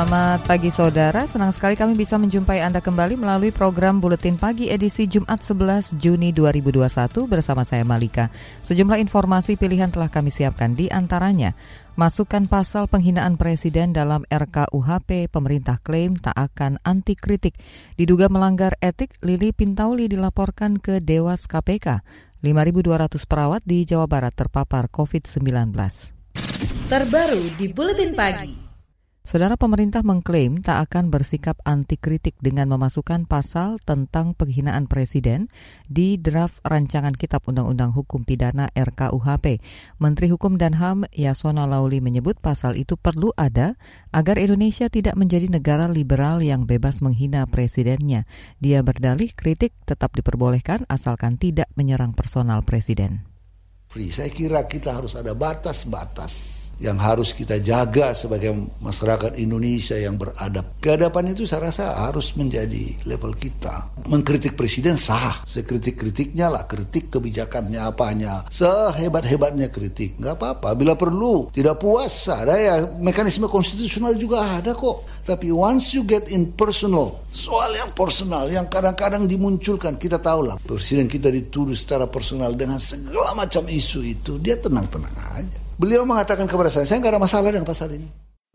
Selamat pagi saudara, senang sekali kami bisa menjumpai Anda kembali melalui program Buletin Pagi edisi Jumat 11 Juni 2021 bersama saya Malika. Sejumlah informasi pilihan telah kami siapkan di antaranya. Masukkan pasal penghinaan presiden dalam RKUHP, pemerintah klaim tak akan anti kritik. Diduga melanggar etik, Lili Pintauli dilaporkan ke Dewas KPK. 5.200 perawat di Jawa Barat terpapar COVID-19. Terbaru di Buletin Pagi. Saudara pemerintah mengklaim tak akan bersikap anti kritik dengan memasukkan pasal tentang penghinaan presiden di draft rancangan Kitab Undang-Undang Hukum Pidana RKUHP. Menteri Hukum dan HAM Yasona Lauli menyebut pasal itu perlu ada agar Indonesia tidak menjadi negara liberal yang bebas menghina presidennya. Dia berdalih kritik tetap diperbolehkan asalkan tidak menyerang personal presiden. Saya kira kita harus ada batas-batas yang harus kita jaga sebagai masyarakat Indonesia yang beradab. Keadapan itu saya rasa harus menjadi level kita. Mengkritik presiden sah, sekritik-kritiknya lah, kritik kebijakannya apanya, sehebat-hebatnya kritik, nggak apa-apa. Bila perlu, tidak puas, ada ya mekanisme konstitusional juga ada kok. Tapi once you get in personal, soal yang personal, yang kadang-kadang dimunculkan, kita tahu lah, presiden kita dituduh secara personal dengan segala macam isu itu, dia tenang-tenang aja. Beliau mengatakan kepada saya, saya nggak ada masalah dengan pasal ini.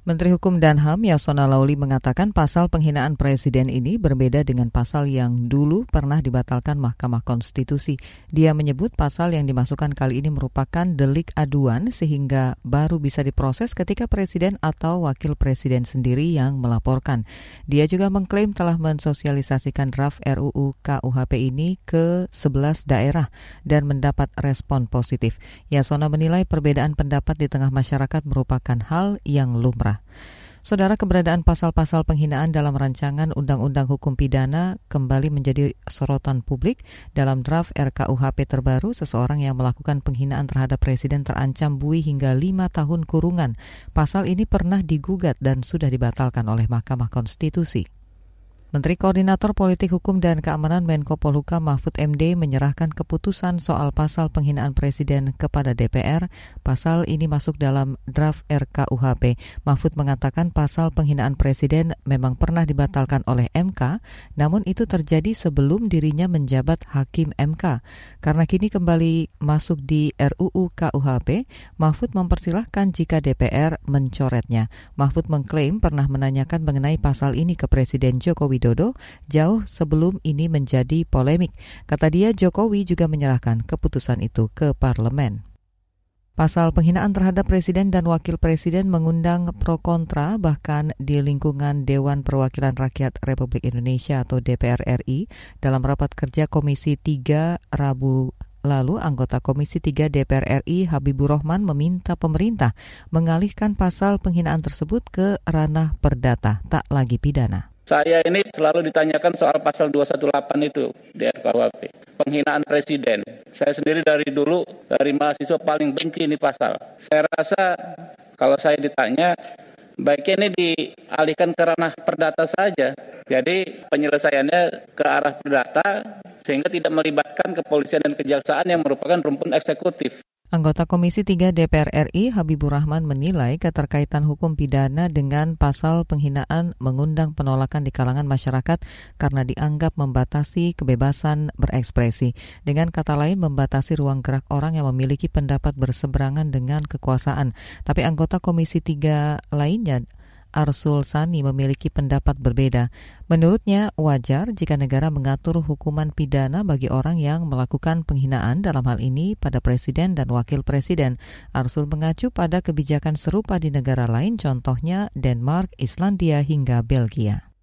Menteri Hukum dan HAM Yasona Lauli mengatakan pasal penghinaan presiden ini berbeda dengan pasal yang dulu pernah dibatalkan Mahkamah Konstitusi. Dia menyebut pasal yang dimasukkan kali ini merupakan delik aduan sehingga baru bisa diproses ketika presiden atau wakil presiden sendiri yang melaporkan. Dia juga mengklaim telah mensosialisasikan draft RUU KUHP ini ke 11 daerah dan mendapat respon positif. Yasona menilai perbedaan pendapat di tengah masyarakat merupakan hal yang lumrah. Saudara keberadaan pasal-pasal penghinaan dalam rancangan Undang-Undang Hukum Pidana kembali menjadi sorotan publik. Dalam draft RKUHP terbaru, seseorang yang melakukan penghinaan terhadap presiden terancam bui hingga lima tahun kurungan. Pasal ini pernah digugat dan sudah dibatalkan oleh Mahkamah Konstitusi. Menteri Koordinator Politik Hukum dan Keamanan Menko Polhukam Mahfud MD menyerahkan keputusan soal pasal penghinaan presiden kepada DPR. Pasal ini masuk dalam draft RKUHP. Mahfud mengatakan pasal penghinaan presiden memang pernah dibatalkan oleh MK, namun itu terjadi sebelum dirinya menjabat hakim MK. Karena kini kembali masuk di RUU KUHP, Mahfud mempersilahkan jika DPR mencoretnya. Mahfud mengklaim pernah menanyakan mengenai pasal ini ke Presiden Joko Widodo Widodo jauh sebelum ini menjadi polemik. Kata dia, Jokowi juga menyerahkan keputusan itu ke parlemen. Pasal penghinaan terhadap presiden dan wakil presiden mengundang pro kontra bahkan di lingkungan Dewan Perwakilan Rakyat Republik Indonesia atau DPR RI dalam rapat kerja Komisi 3 Rabu lalu anggota Komisi 3 DPR RI Habibur Rahman meminta pemerintah mengalihkan pasal penghinaan tersebut ke ranah perdata tak lagi pidana. Saya ini selalu ditanyakan soal pasal 218 itu di RKUHP. Penghinaan presiden. Saya sendiri dari dulu, dari mahasiswa paling benci ini pasal. Saya rasa kalau saya ditanya, baiknya ini dialihkan ke ranah perdata saja. Jadi penyelesaiannya ke arah perdata sehingga tidak melibatkan kepolisian dan kejaksaan yang merupakan rumpun eksekutif. Anggota Komisi 3 DPR RI Habibur Rahman menilai keterkaitan hukum pidana dengan pasal penghinaan mengundang penolakan di kalangan masyarakat karena dianggap membatasi kebebasan berekspresi. Dengan kata lain membatasi ruang gerak orang yang memiliki pendapat berseberangan dengan kekuasaan. Tapi anggota Komisi 3 lainnya Arsul Sani memiliki pendapat berbeda. Menurutnya, wajar jika negara mengatur hukuman pidana bagi orang yang melakukan penghinaan dalam hal ini pada presiden dan wakil presiden. Arsul mengacu pada kebijakan serupa di negara lain, contohnya Denmark, Islandia, hingga Belgia.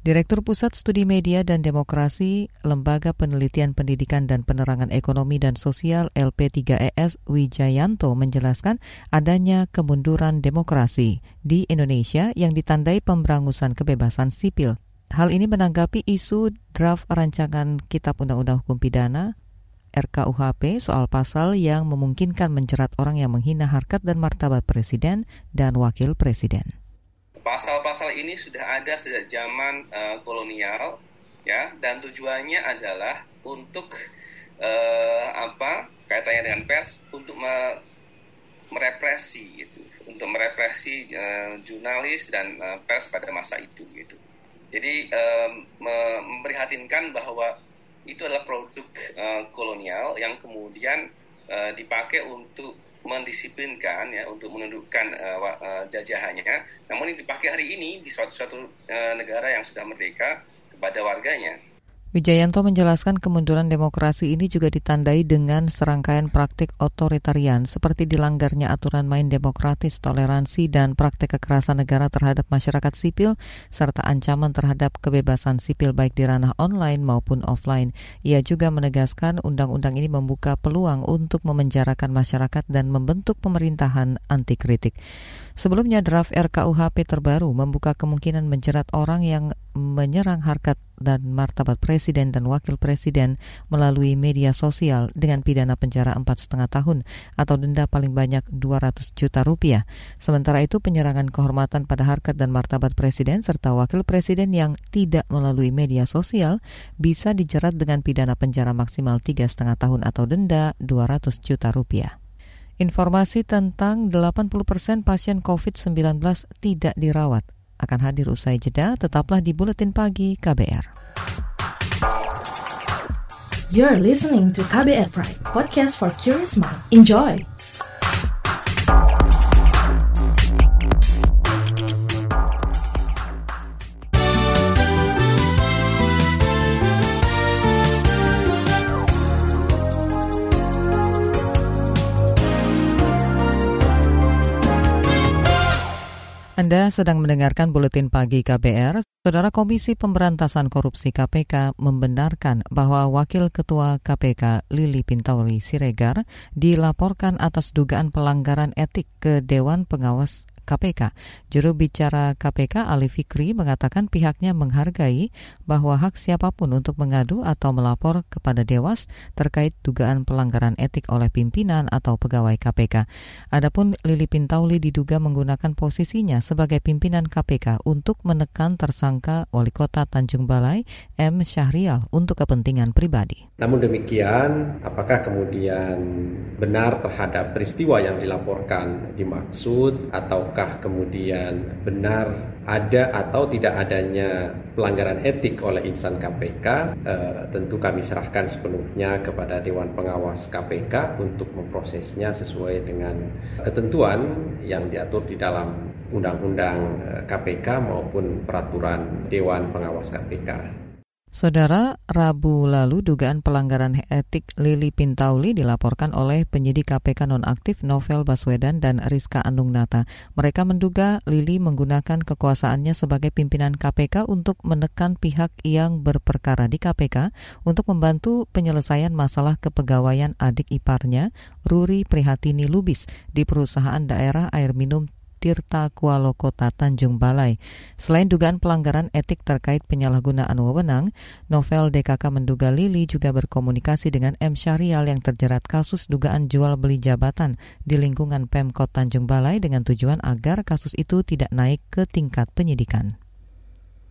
Direktur Pusat Studi Media dan Demokrasi Lembaga Penelitian Pendidikan dan Penerangan Ekonomi dan Sosial LP3ES Wijayanto menjelaskan adanya kemunduran demokrasi di Indonesia yang ditandai pemberangusan kebebasan sipil. Hal ini menanggapi isu draft rancangan Kitab Undang-Undang Hukum Pidana RKUHP soal pasal yang memungkinkan menjerat orang yang menghina harkat dan martabat presiden dan wakil presiden. Pasal-pasal ini sudah ada sejak zaman uh, kolonial, ya, dan tujuannya adalah untuk uh, apa? Kaitannya dengan pers untuk me merepresi itu, untuk merepresi uh, jurnalis dan uh, pers pada masa itu gitu. Jadi uh, memprihatinkan bahwa itu adalah produk uh, kolonial yang kemudian uh, dipakai untuk mendisiplinkan ya untuk menundukkan uh, uh, jajahannya. Namun ini dipakai hari ini di suatu suatu uh, negara yang sudah merdeka kepada warganya. Wijayanto menjelaskan kemunduran demokrasi ini juga ditandai dengan serangkaian praktik otoritarian seperti dilanggarnya aturan main demokratis, toleransi, dan praktik kekerasan negara terhadap masyarakat sipil, serta ancaman terhadap kebebasan sipil baik di ranah online maupun offline. Ia juga menegaskan undang-undang ini membuka peluang untuk memenjarakan masyarakat dan membentuk pemerintahan anti kritik. Sebelumnya draft RKUHP terbaru membuka kemungkinan menjerat orang yang menyerang harkat dan martabat presiden dan wakil presiden melalui media sosial dengan pidana penjara empat setengah tahun atau denda paling banyak 200 juta rupiah. Sementara itu penyerangan kehormatan pada harkat dan martabat presiden serta wakil presiden yang tidak melalui media sosial bisa dijerat dengan pidana penjara maksimal tiga setengah tahun atau denda 200 juta rupiah. Informasi tentang 80 persen pasien COVID-19 tidak dirawat akan hadir usai jeda. Tetaplah di Buletin Pagi KBR. You're listening to KBR Pride, podcast for curious mind. Enjoy! Anda sedang mendengarkan buletin pagi KBR. Saudara Komisi Pemberantasan Korupsi KPK membenarkan bahwa Wakil Ketua KPK Lili Pintauli Siregar dilaporkan atas dugaan pelanggaran etik ke Dewan Pengawas KPK. Juru bicara KPK Ali Fikri mengatakan pihaknya menghargai bahwa hak siapa pun untuk mengadu atau melapor kepada Dewas terkait dugaan pelanggaran etik oleh pimpinan atau pegawai KPK. Adapun Lili Pintauli diduga menggunakan posisinya sebagai pimpinan KPK untuk menekan tersangka Wali Kota Tanjung Balai M. Syahrial untuk kepentingan pribadi. Namun demikian, apakah kemudian benar terhadap peristiwa yang dilaporkan dimaksud ataukah apakah kemudian benar ada atau tidak adanya pelanggaran etik oleh insan KPK, eh, tentu kami serahkan sepenuhnya kepada Dewan Pengawas KPK untuk memprosesnya sesuai dengan ketentuan yang diatur di dalam Undang-Undang KPK eh, maupun peraturan Dewan Pengawas KPK. Saudara, Rabu lalu dugaan pelanggaran etik Lili Pintauli dilaporkan oleh penyidik KPK nonaktif Novel Baswedan dan Rizka Anungnata. Mereka menduga Lili menggunakan kekuasaannya sebagai pimpinan KPK untuk menekan pihak yang berperkara di KPK untuk membantu penyelesaian masalah kepegawaian adik iparnya, Ruri Prihatini Lubis, di perusahaan daerah air minum Tirta Kuala Kota Tanjung Balai. Selain dugaan pelanggaran etik terkait penyalahgunaan wewenang, novel DKK menduga Lili juga berkomunikasi dengan M. Syarial yang terjerat kasus dugaan jual beli jabatan di lingkungan Pemkot Tanjung Balai dengan tujuan agar kasus itu tidak naik ke tingkat penyidikan.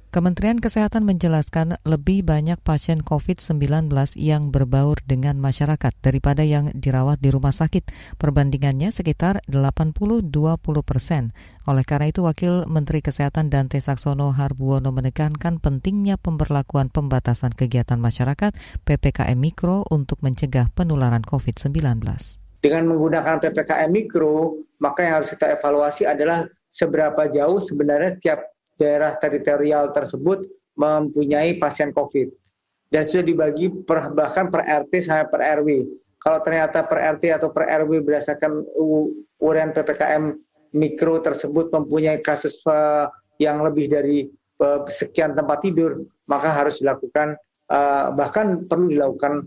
Kementerian Kesehatan menjelaskan lebih banyak pasien COVID-19 yang berbaur dengan masyarakat daripada yang dirawat di rumah sakit. Perbandingannya sekitar 80-20 persen. Oleh karena itu, Wakil Menteri Kesehatan Dante Saksono Harbuono menekankan pentingnya pemberlakuan pembatasan kegiatan masyarakat PPKM Mikro untuk mencegah penularan COVID-19. Dengan menggunakan PPKM Mikro, maka yang harus kita evaluasi adalah seberapa jauh sebenarnya setiap daerah teritorial tersebut mempunyai pasien COVID. Dan sudah dibagi per, bahkan per RT sampai per RW. Kalau ternyata per RT atau per RW berdasarkan urian PPKM mikro tersebut mempunyai kasus uh, yang lebih dari uh, sekian tempat tidur, maka harus dilakukan uh, bahkan perlu dilakukan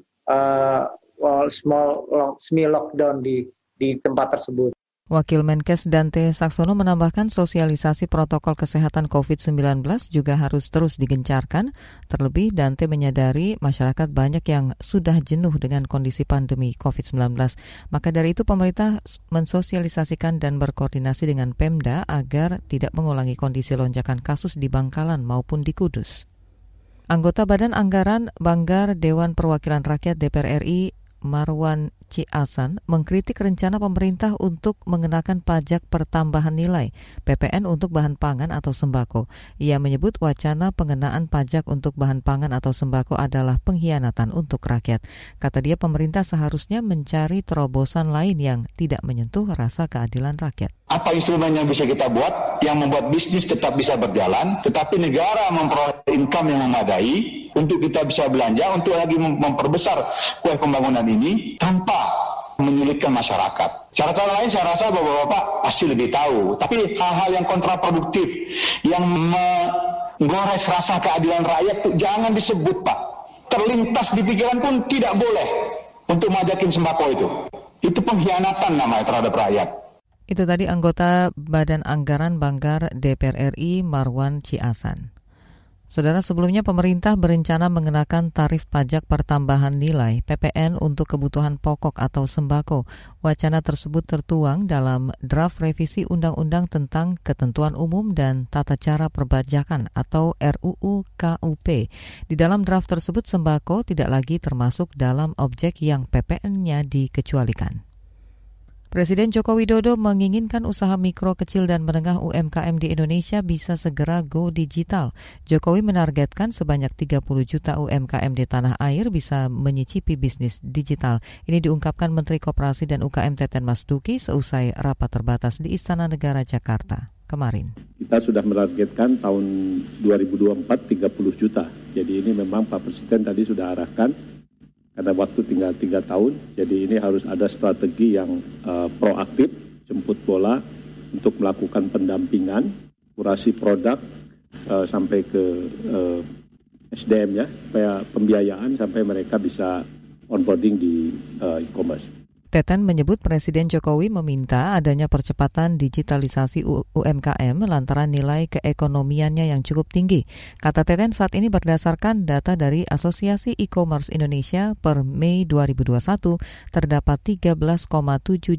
small semi lockdown di di tempat tersebut. Wakil Menkes Dante Saksono menambahkan sosialisasi protokol kesehatan COVID-19 juga harus terus digencarkan. Terlebih Dante menyadari masyarakat banyak yang sudah jenuh dengan kondisi pandemi COVID-19. Maka dari itu pemerintah mensosialisasikan dan berkoordinasi dengan Pemda agar tidak mengulangi kondisi lonjakan kasus di Bangkalan maupun di Kudus. Anggota Badan Anggaran Banggar Dewan Perwakilan Rakyat DPR RI Marwan Ciasan mengkritik rencana pemerintah untuk mengenakan pajak pertambahan nilai PPN untuk bahan pangan atau sembako. Ia menyebut wacana pengenaan pajak untuk bahan pangan atau sembako adalah pengkhianatan untuk rakyat. Kata dia pemerintah seharusnya mencari terobosan lain yang tidak menyentuh rasa keadilan rakyat. Apa instrumen yang bisa kita buat yang membuat bisnis tetap bisa berjalan, tetapi negara memperoleh income yang memadai untuk kita bisa belanja, untuk lagi memperbesar kue pembangunan ini tanpa menyulitkan masyarakat. Secara kata lain saya rasa bapak-bapak pasti lebih tahu. Tapi hal-hal yang kontraproduktif, yang menggores rasa keadilan rakyat itu jangan disebut Pak. Terlintas di pikiran pun tidak boleh untuk majakin sembako itu. Itu pengkhianatan namanya terhadap rakyat. Itu tadi anggota Badan Anggaran Banggar DPR RI Marwan Ciasan. Saudara sebelumnya pemerintah berencana mengenakan tarif pajak pertambahan nilai PPN untuk kebutuhan pokok atau sembako. Wacana tersebut tertuang dalam draft revisi Undang-Undang tentang Ketentuan Umum dan Tata Cara Perbajakan atau RUU KUP. Di dalam draft tersebut sembako tidak lagi termasuk dalam objek yang PPN-nya dikecualikan. Presiden Joko Widodo menginginkan usaha mikro, kecil, dan menengah UMKM di Indonesia bisa segera go digital. Jokowi menargetkan sebanyak 30 juta UMKM di tanah air bisa menyicipi bisnis digital. Ini diungkapkan Menteri Koperasi dan UKM Teten Mas Duki seusai rapat terbatas di Istana Negara Jakarta kemarin. Kita sudah menargetkan tahun 2024 30 juta. Jadi ini memang Pak Presiden tadi sudah arahkan karena waktu tinggal tiga tahun, jadi ini harus ada strategi yang uh, proaktif, jemput bola untuk melakukan pendampingan, kurasi produk uh, sampai ke uh, eh, SDM ya, supaya pembiayaan sampai mereka bisa onboarding di uh, e-commerce. Teten menyebut Presiden Jokowi meminta adanya percepatan digitalisasi UMKM lantaran nilai keekonomiannya yang cukup tinggi. Kata Teten saat ini berdasarkan data dari Asosiasi E-commerce Indonesia per Mei 2021 terdapat 13,7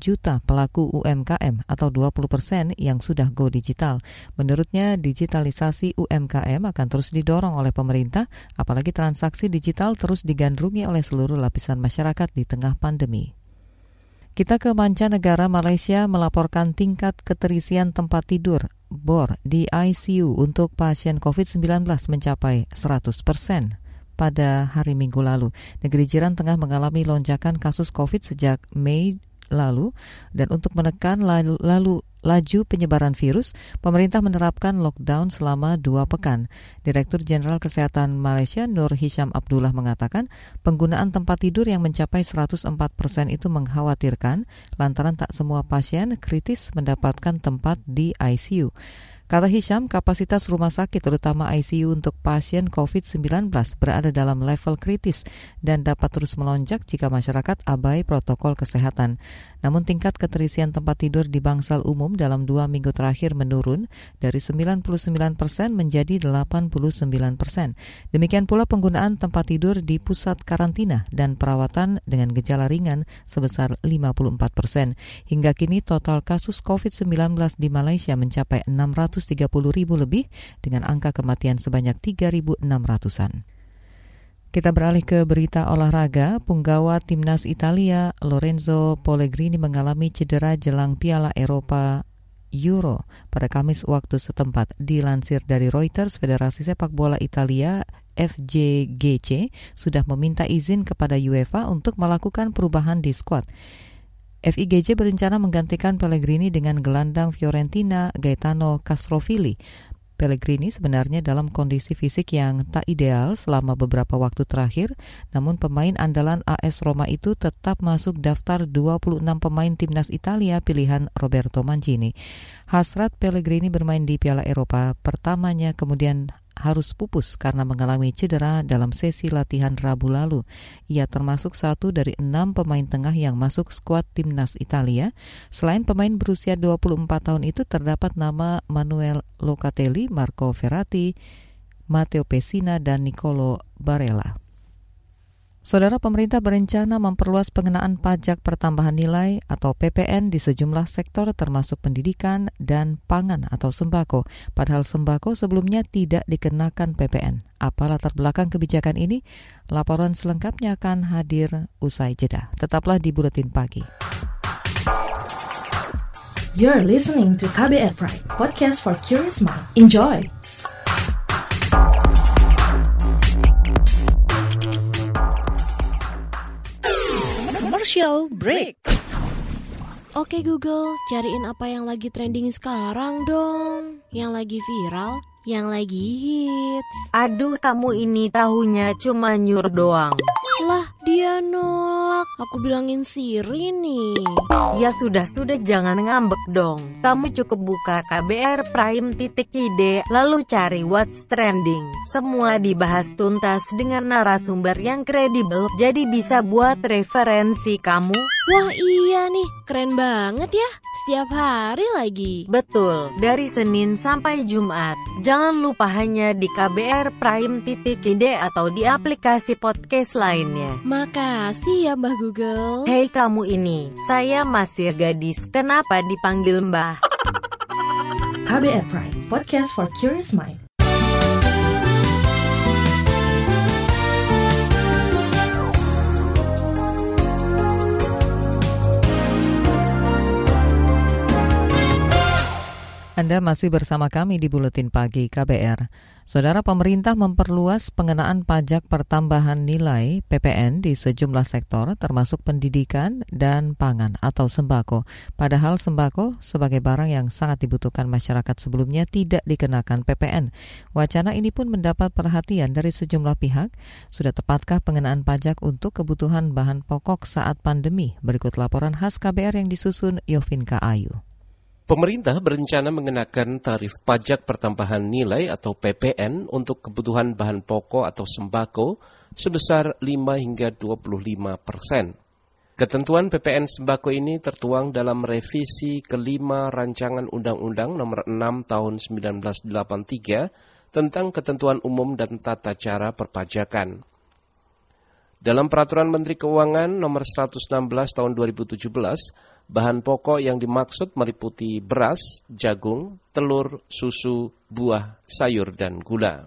juta pelaku UMKM atau 20 persen yang sudah go digital. Menurutnya digitalisasi UMKM akan terus didorong oleh pemerintah apalagi transaksi digital terus digandrungi oleh seluruh lapisan masyarakat di tengah pandemi. Kita ke mancanegara, Malaysia melaporkan tingkat keterisian tempat tidur BOR di ICU untuk pasien COVID-19 mencapai 100 persen pada hari Minggu lalu. Negeri jiran tengah mengalami lonjakan kasus COVID sejak Mei lalu dan untuk menekan lalu, laju penyebaran virus, pemerintah menerapkan lockdown selama dua pekan. Direktur Jenderal Kesehatan Malaysia Nur Hisham Abdullah mengatakan penggunaan tempat tidur yang mencapai 104 persen itu mengkhawatirkan lantaran tak semua pasien kritis mendapatkan tempat di ICU. Kata Hisham, kapasitas rumah sakit terutama ICU untuk pasien COVID-19 berada dalam level kritis dan dapat terus melonjak jika masyarakat abai protokol kesehatan. Namun tingkat keterisian tempat tidur di bangsal umum dalam dua minggu terakhir menurun dari 99 persen menjadi 89 persen. Demikian pula penggunaan tempat tidur di pusat karantina dan perawatan dengan gejala ringan sebesar 54 persen. Hingga kini total kasus COVID-19 di Malaysia mencapai 600 130 ribu lebih dengan angka kematian sebanyak 3.600-an. Kita beralih ke berita olahraga. Punggawa timnas Italia Lorenzo Pellegrini mengalami cedera jelang Piala Eropa Euro pada Kamis waktu setempat. Dilansir dari Reuters, Federasi Sepak Bola Italia FJGC sudah meminta izin kepada UEFA untuk melakukan perubahan di skuad. FIGC berencana menggantikan Pellegrini dengan gelandang Fiorentina Gaetano Castrovilli. Pellegrini sebenarnya dalam kondisi fisik yang tak ideal selama beberapa waktu terakhir, namun pemain andalan AS Roma itu tetap masuk daftar 26 pemain timnas Italia pilihan Roberto Mancini. Hasrat Pellegrini bermain di Piala Eropa pertamanya kemudian harus pupus karena mengalami cedera dalam sesi latihan Rabu lalu. Ia termasuk satu dari enam pemain tengah yang masuk skuad timnas Italia. Selain pemain berusia 24 tahun itu terdapat nama Manuel Locatelli, Marco Verratti, Matteo Pessina, dan Nicolo Barella. Saudara pemerintah berencana memperluas pengenaan pajak pertambahan nilai atau PPN di sejumlah sektor termasuk pendidikan dan pangan atau sembako. Padahal sembako sebelumnya tidak dikenakan PPN. Apa latar belakang kebijakan ini? Laporan selengkapnya akan hadir usai jeda. Tetaplah di Buletin Pagi. You're listening to KBR Pride, podcast for curious mind. Enjoy! Commercial break. Oke Google, cariin apa yang lagi trending sekarang dong. Yang lagi viral, yang lagi hits. Aduh, kamu ini tahunya cuma nyur doang. Lah, dia nolak. Aku bilangin Siri nih. Ya sudah-sudah jangan ngambek dong. Kamu cukup buka KBR Prime titik ide, lalu cari What's Trending. Semua dibahas tuntas dengan narasumber yang kredibel, jadi bisa buat referensi kamu. Wah iya nih, keren banget ya. Setiap hari lagi. Betul, dari Senin sampai Jumat. Jangan lupa hanya di KBR Prime titik ide atau di aplikasi podcast lainnya. Makasih ya Mbah Google. Hei kamu ini, saya masih gadis. Kenapa dipanggil Mbah? KBR Pride, podcast for curious mind. Anda masih bersama kami di Buletin Pagi KBR. Saudara pemerintah memperluas pengenaan pajak pertambahan nilai PPN di sejumlah sektor termasuk pendidikan dan pangan atau sembako. Padahal sembako sebagai barang yang sangat dibutuhkan masyarakat sebelumnya tidak dikenakan PPN. Wacana ini pun mendapat perhatian dari sejumlah pihak. Sudah tepatkah pengenaan pajak untuk kebutuhan bahan pokok saat pandemi? Berikut laporan khas KBR yang disusun Yovinka Ayu. Pemerintah berencana mengenakan tarif pajak pertambahan nilai atau PPN untuk kebutuhan bahan pokok atau sembako sebesar 5 hingga 25 persen. Ketentuan PPN sembako ini tertuang dalam revisi kelima Rancangan Undang-Undang Nomor 6 Tahun 1983 tentang Ketentuan Umum dan Tata Cara Perpajakan. Dalam Peraturan Menteri Keuangan Nomor 116 Tahun 2017, Bahan pokok yang dimaksud meliputi beras, jagung, telur, susu, buah, sayur, dan gula.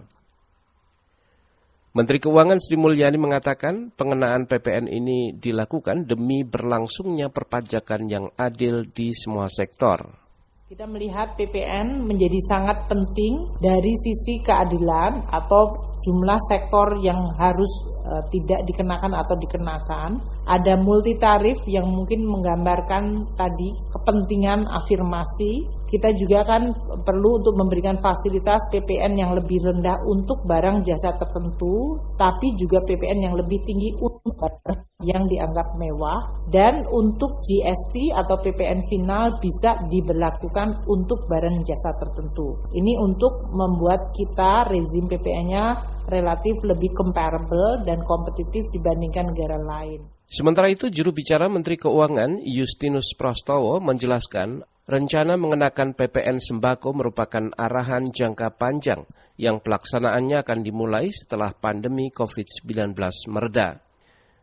Menteri Keuangan Sri Mulyani mengatakan pengenaan PPN ini dilakukan demi berlangsungnya perpajakan yang adil di semua sektor. Kita melihat PPN menjadi sangat penting dari sisi keadilan atau jumlah sektor yang harus uh, tidak dikenakan atau dikenakan. Ada multi tarif yang mungkin menggambarkan tadi kepentingan afirmasi. Kita juga kan perlu untuk memberikan fasilitas PPN yang lebih rendah untuk barang jasa tertentu, tapi juga PPN yang lebih tinggi untuk barang yang dianggap mewah dan untuk GST atau PPN final bisa diberlakukan untuk barang jasa tertentu. Ini untuk membuat kita rezim PPN-nya relatif lebih comparable dan kompetitif dibandingkan negara lain. Sementara itu, juru bicara Menteri Keuangan Justinus Prastowo menjelaskan rencana mengenakan PPN sembako merupakan arahan jangka panjang yang pelaksanaannya akan dimulai setelah pandemi COVID-19 mereda.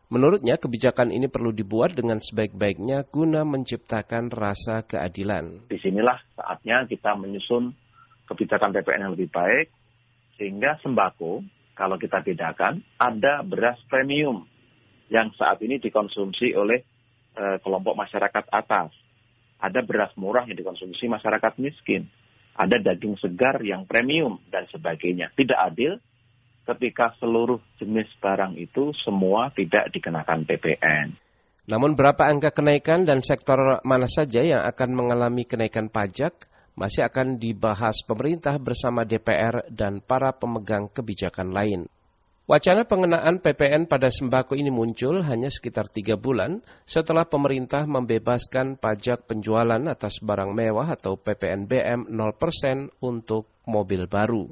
Menurutnya, kebijakan ini perlu dibuat dengan sebaik-baiknya guna menciptakan rasa keadilan. Di sinilah saatnya kita menyusun kebijakan PPN yang lebih baik, sehingga sembako, kalau kita bedakan, ada beras premium yang saat ini dikonsumsi oleh e, kelompok masyarakat atas. Ada beras murah yang dikonsumsi masyarakat miskin. Ada daging segar yang premium dan sebagainya. Tidak adil ketika seluruh jenis barang itu semua tidak dikenakan PPN. Namun berapa angka kenaikan dan sektor mana saja yang akan mengalami kenaikan pajak masih akan dibahas pemerintah bersama DPR dan para pemegang kebijakan lain. Wacana pengenaan PPN pada sembako ini muncul hanya sekitar tiga bulan setelah pemerintah membebaskan pajak penjualan atas barang mewah atau PPNBM 0% untuk mobil baru.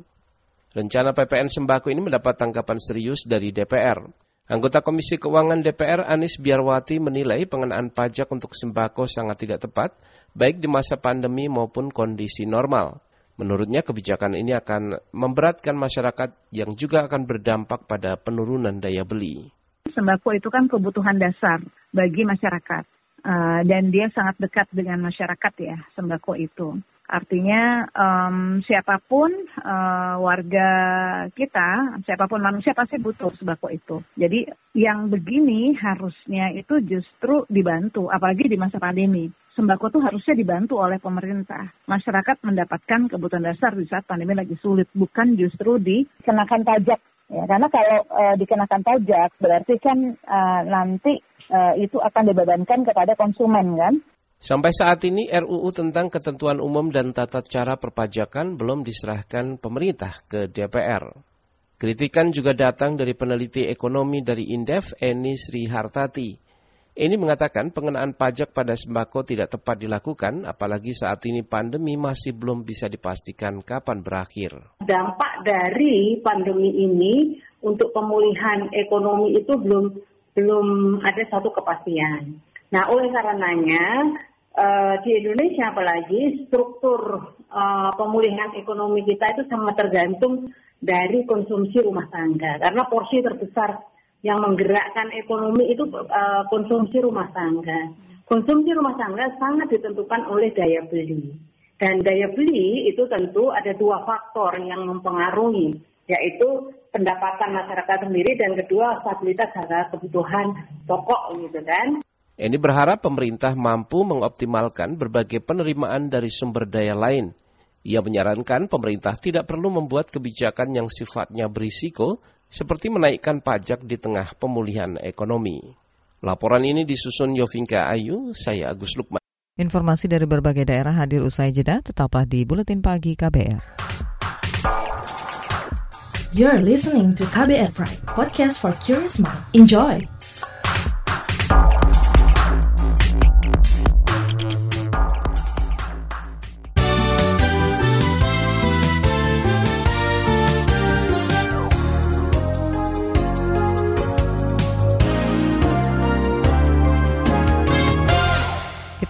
Rencana PPN sembako ini mendapat tanggapan serius dari DPR. Anggota Komisi Keuangan DPR Anis Biarwati menilai pengenaan pajak untuk sembako sangat tidak tepat, baik di masa pandemi maupun kondisi normal. Menurutnya kebijakan ini akan memberatkan masyarakat yang juga akan berdampak pada penurunan daya beli. Sembako itu kan kebutuhan dasar bagi masyarakat. Uh, dan dia sangat dekat dengan masyarakat ya, sembako itu. Artinya um, siapa pun uh, warga kita, siapa pun manusia pasti butuh sembako itu. Jadi yang begini harusnya itu justru dibantu, apalagi di masa pandemi. Sembako itu harusnya dibantu oleh pemerintah. Masyarakat mendapatkan kebutuhan dasar di saat pandemi lagi sulit, bukan justru dikenakan pajak. Ya, karena kalau uh, dikenakan pajak berarti kan uh, nanti uh, itu akan dibebankan kepada konsumen kan. Sampai saat ini RUU tentang ketentuan umum dan tata cara perpajakan belum diserahkan pemerintah ke DPR. Kritikan juga datang dari peneliti ekonomi dari Indef, Eni Sri Hartati. Ini mengatakan pengenaan pajak pada sembako tidak tepat dilakukan, apalagi saat ini pandemi masih belum bisa dipastikan kapan berakhir. Dampak dari pandemi ini untuk pemulihan ekonomi itu belum belum ada satu kepastian. Nah, oleh karenanya uh, di Indonesia apalagi struktur uh, pemulihan ekonomi kita itu sangat tergantung dari konsumsi rumah tangga karena porsi terbesar yang menggerakkan ekonomi itu uh, konsumsi rumah tangga. Konsumsi rumah tangga sangat ditentukan oleh daya beli. Dan daya beli itu tentu ada dua faktor yang mempengaruhi, yaitu pendapatan masyarakat sendiri dan kedua stabilitas harga kebutuhan pokok gitu kan. Eni berharap pemerintah mampu mengoptimalkan berbagai penerimaan dari sumber daya lain. Ia menyarankan pemerintah tidak perlu membuat kebijakan yang sifatnya berisiko, seperti menaikkan pajak di tengah pemulihan ekonomi. Laporan ini disusun Yovinka Ayu, saya Agus Lukman. Informasi dari berbagai daerah hadir usai jeda, tetaplah di Buletin Pagi KBR. You're listening to KBR Pride, podcast for curious mind. Enjoy!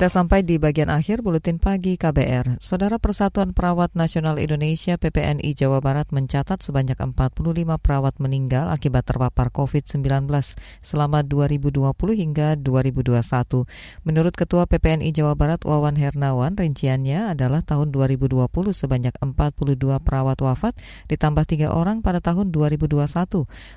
Kita sampai di bagian akhir buletin pagi KBR. Saudara Persatuan Perawat Nasional Indonesia PPNI Jawa Barat mencatat sebanyak 45 perawat meninggal akibat terpapar COVID-19 selama 2020 hingga 2021. Menurut Ketua PPNI Jawa Barat Wawan Hernawan, rinciannya adalah tahun 2020 sebanyak 42 perawat wafat ditambah tiga orang pada tahun 2021.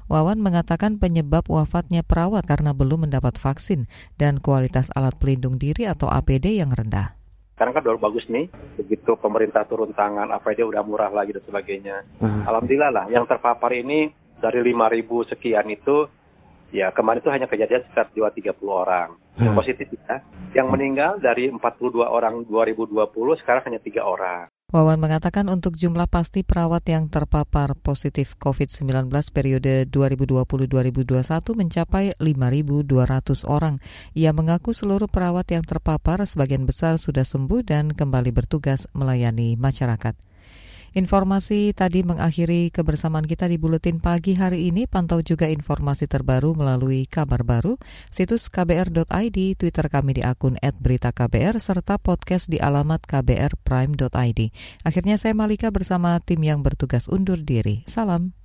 Wawan mengatakan penyebab wafatnya perawat karena belum mendapat vaksin dan kualitas alat pelindung diri atau APD yang rendah. Sekarang kan udah bagus nih, begitu pemerintah turun tangan, APD udah murah lagi dan sebagainya. Hmm. Alhamdulillah lah, yang terpapar ini dari 5.000 sekian itu, ya kemarin itu hanya kejadian sekitar 230 orang. Hmm. Positif ya. Yang meninggal dari 42 orang 2020, sekarang hanya tiga orang. Wawan mengatakan untuk jumlah pasti perawat yang terpapar positif COVID-19 periode 2020-2021 mencapai 5.200 orang. Ia mengaku seluruh perawat yang terpapar sebagian besar sudah sembuh dan kembali bertugas melayani masyarakat. Informasi tadi mengakhiri kebersamaan kita di Buletin Pagi hari ini. Pantau juga informasi terbaru melalui kabar baru, situs kbr.id, Twitter kami di akun @beritaKBR, serta podcast di alamat kbrprime.id. Akhirnya saya Malika bersama tim yang bertugas undur diri. Salam.